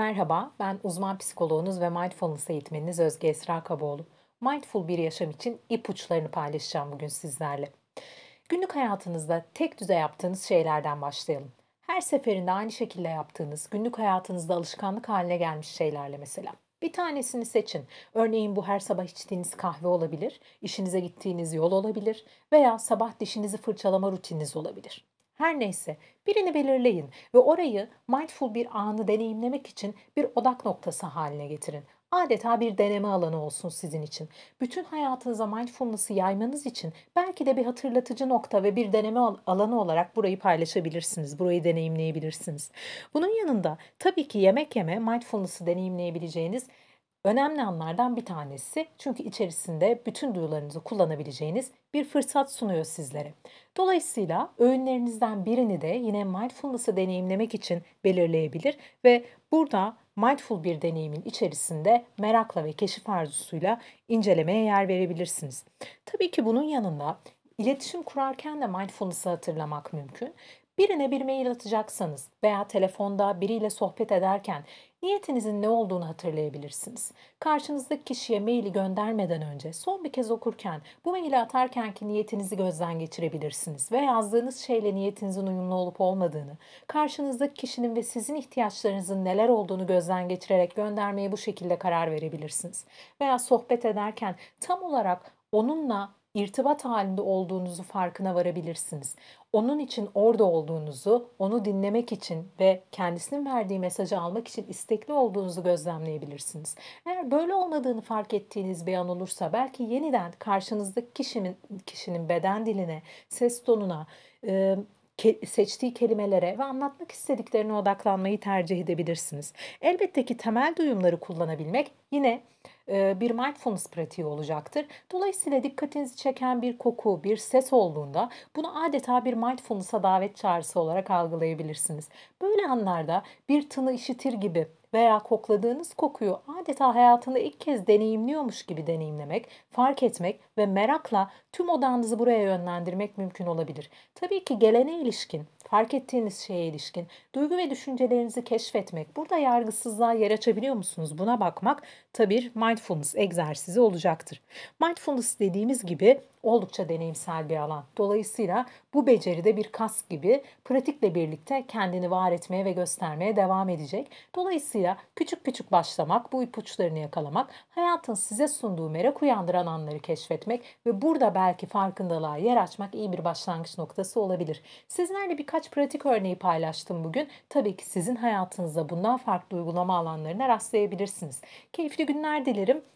Merhaba, ben uzman psikoloğunuz ve mindfulness eğitmeniniz Özge Esra Kaboğlu. Mindful bir yaşam için ipuçlarını paylaşacağım bugün sizlerle. Günlük hayatınızda tek düze yaptığınız şeylerden başlayalım. Her seferinde aynı şekilde yaptığınız, günlük hayatınızda alışkanlık haline gelmiş şeylerle mesela. Bir tanesini seçin. Örneğin bu her sabah içtiğiniz kahve olabilir, işinize gittiğiniz yol olabilir veya sabah dişinizi fırçalama rutininiz olabilir. Her neyse, birini belirleyin ve orayı mindful bir anı deneyimlemek için bir odak noktası haline getirin. Adeta bir deneme alanı olsun sizin için. Bütün hayatınıza mindfulness'ı yaymanız için belki de bir hatırlatıcı nokta ve bir deneme al- alanı olarak burayı paylaşabilirsiniz. Burayı deneyimleyebilirsiniz. Bunun yanında tabii ki yemek yeme mindfulness'ı deneyimleyebileceğiniz önemli anlardan bir tanesi. Çünkü içerisinde bütün duyularınızı kullanabileceğiniz bir fırsat sunuyor sizlere. Dolayısıyla öğünlerinizden birini de yine mindfulness'ı deneyimlemek için belirleyebilir ve burada mindful bir deneyimin içerisinde merakla ve keşif arzusuyla incelemeye yer verebilirsiniz. Tabii ki bunun yanında iletişim kurarken de mindfulness'ı hatırlamak mümkün. Birine bir mail atacaksanız veya telefonda biriyle sohbet ederken niyetinizin ne olduğunu hatırlayabilirsiniz. Karşınızdaki kişiye maili göndermeden önce son bir kez okurken bu maili atarkenki niyetinizi gözden geçirebilirsiniz ve yazdığınız şeyle niyetinizin uyumlu olup olmadığını, karşınızdaki kişinin ve sizin ihtiyaçlarınızın neler olduğunu gözden geçirerek göndermeye bu şekilde karar verebilirsiniz. Veya sohbet ederken tam olarak onunla irtibat halinde olduğunuzu farkına varabilirsiniz. Onun için orada olduğunuzu, onu dinlemek için ve kendisinin verdiği mesajı almak için istekli olduğunuzu gözlemleyebilirsiniz. Eğer böyle olmadığını fark ettiğiniz bir an olursa belki yeniden karşınızdaki kişinin kişinin beden diline, ses tonuna, e, seçtiği kelimelere ve anlatmak istediklerine odaklanmayı tercih edebilirsiniz. Elbette ki temel duyumları kullanabilmek yine bir mindfulness pratiği olacaktır. Dolayısıyla dikkatinizi çeken bir koku, bir ses olduğunda bunu adeta bir mindfulness'a davet çağrısı olarak algılayabilirsiniz. Böyle anlarda bir tını işitir gibi veya kokladığınız kokuyu adeta hayatında ilk kez deneyimliyormuş gibi deneyimlemek, fark etmek ve merakla tüm odağınızı buraya yönlendirmek mümkün olabilir. Tabii ki gelene ilişkin, fark ettiğiniz şeye ilişkin duygu ve düşüncelerinizi keşfetmek, burada yargısızlığa yer açabiliyor musunuz? Buna bakmak tabii mindfulness egzersizi olacaktır. Mindfulness dediğimiz gibi oldukça deneyimsel bir alan. Dolayısıyla bu beceri de bir kas gibi pratikle birlikte kendini var etmeye ve göstermeye devam edecek. Dolayısıyla küçük küçük başlamak, bu ipuçlarını yakalamak, hayatın size sunduğu merak uyandıran anları keşfetmek ve burada belki farkındalığa yer açmak iyi bir başlangıç noktası olabilir. Sizlerle birkaç pratik örneği paylaştım bugün. Tabii ki sizin hayatınızda bundan farklı uygulama alanlarına rastlayabilirsiniz. Keyifli günler dilerim.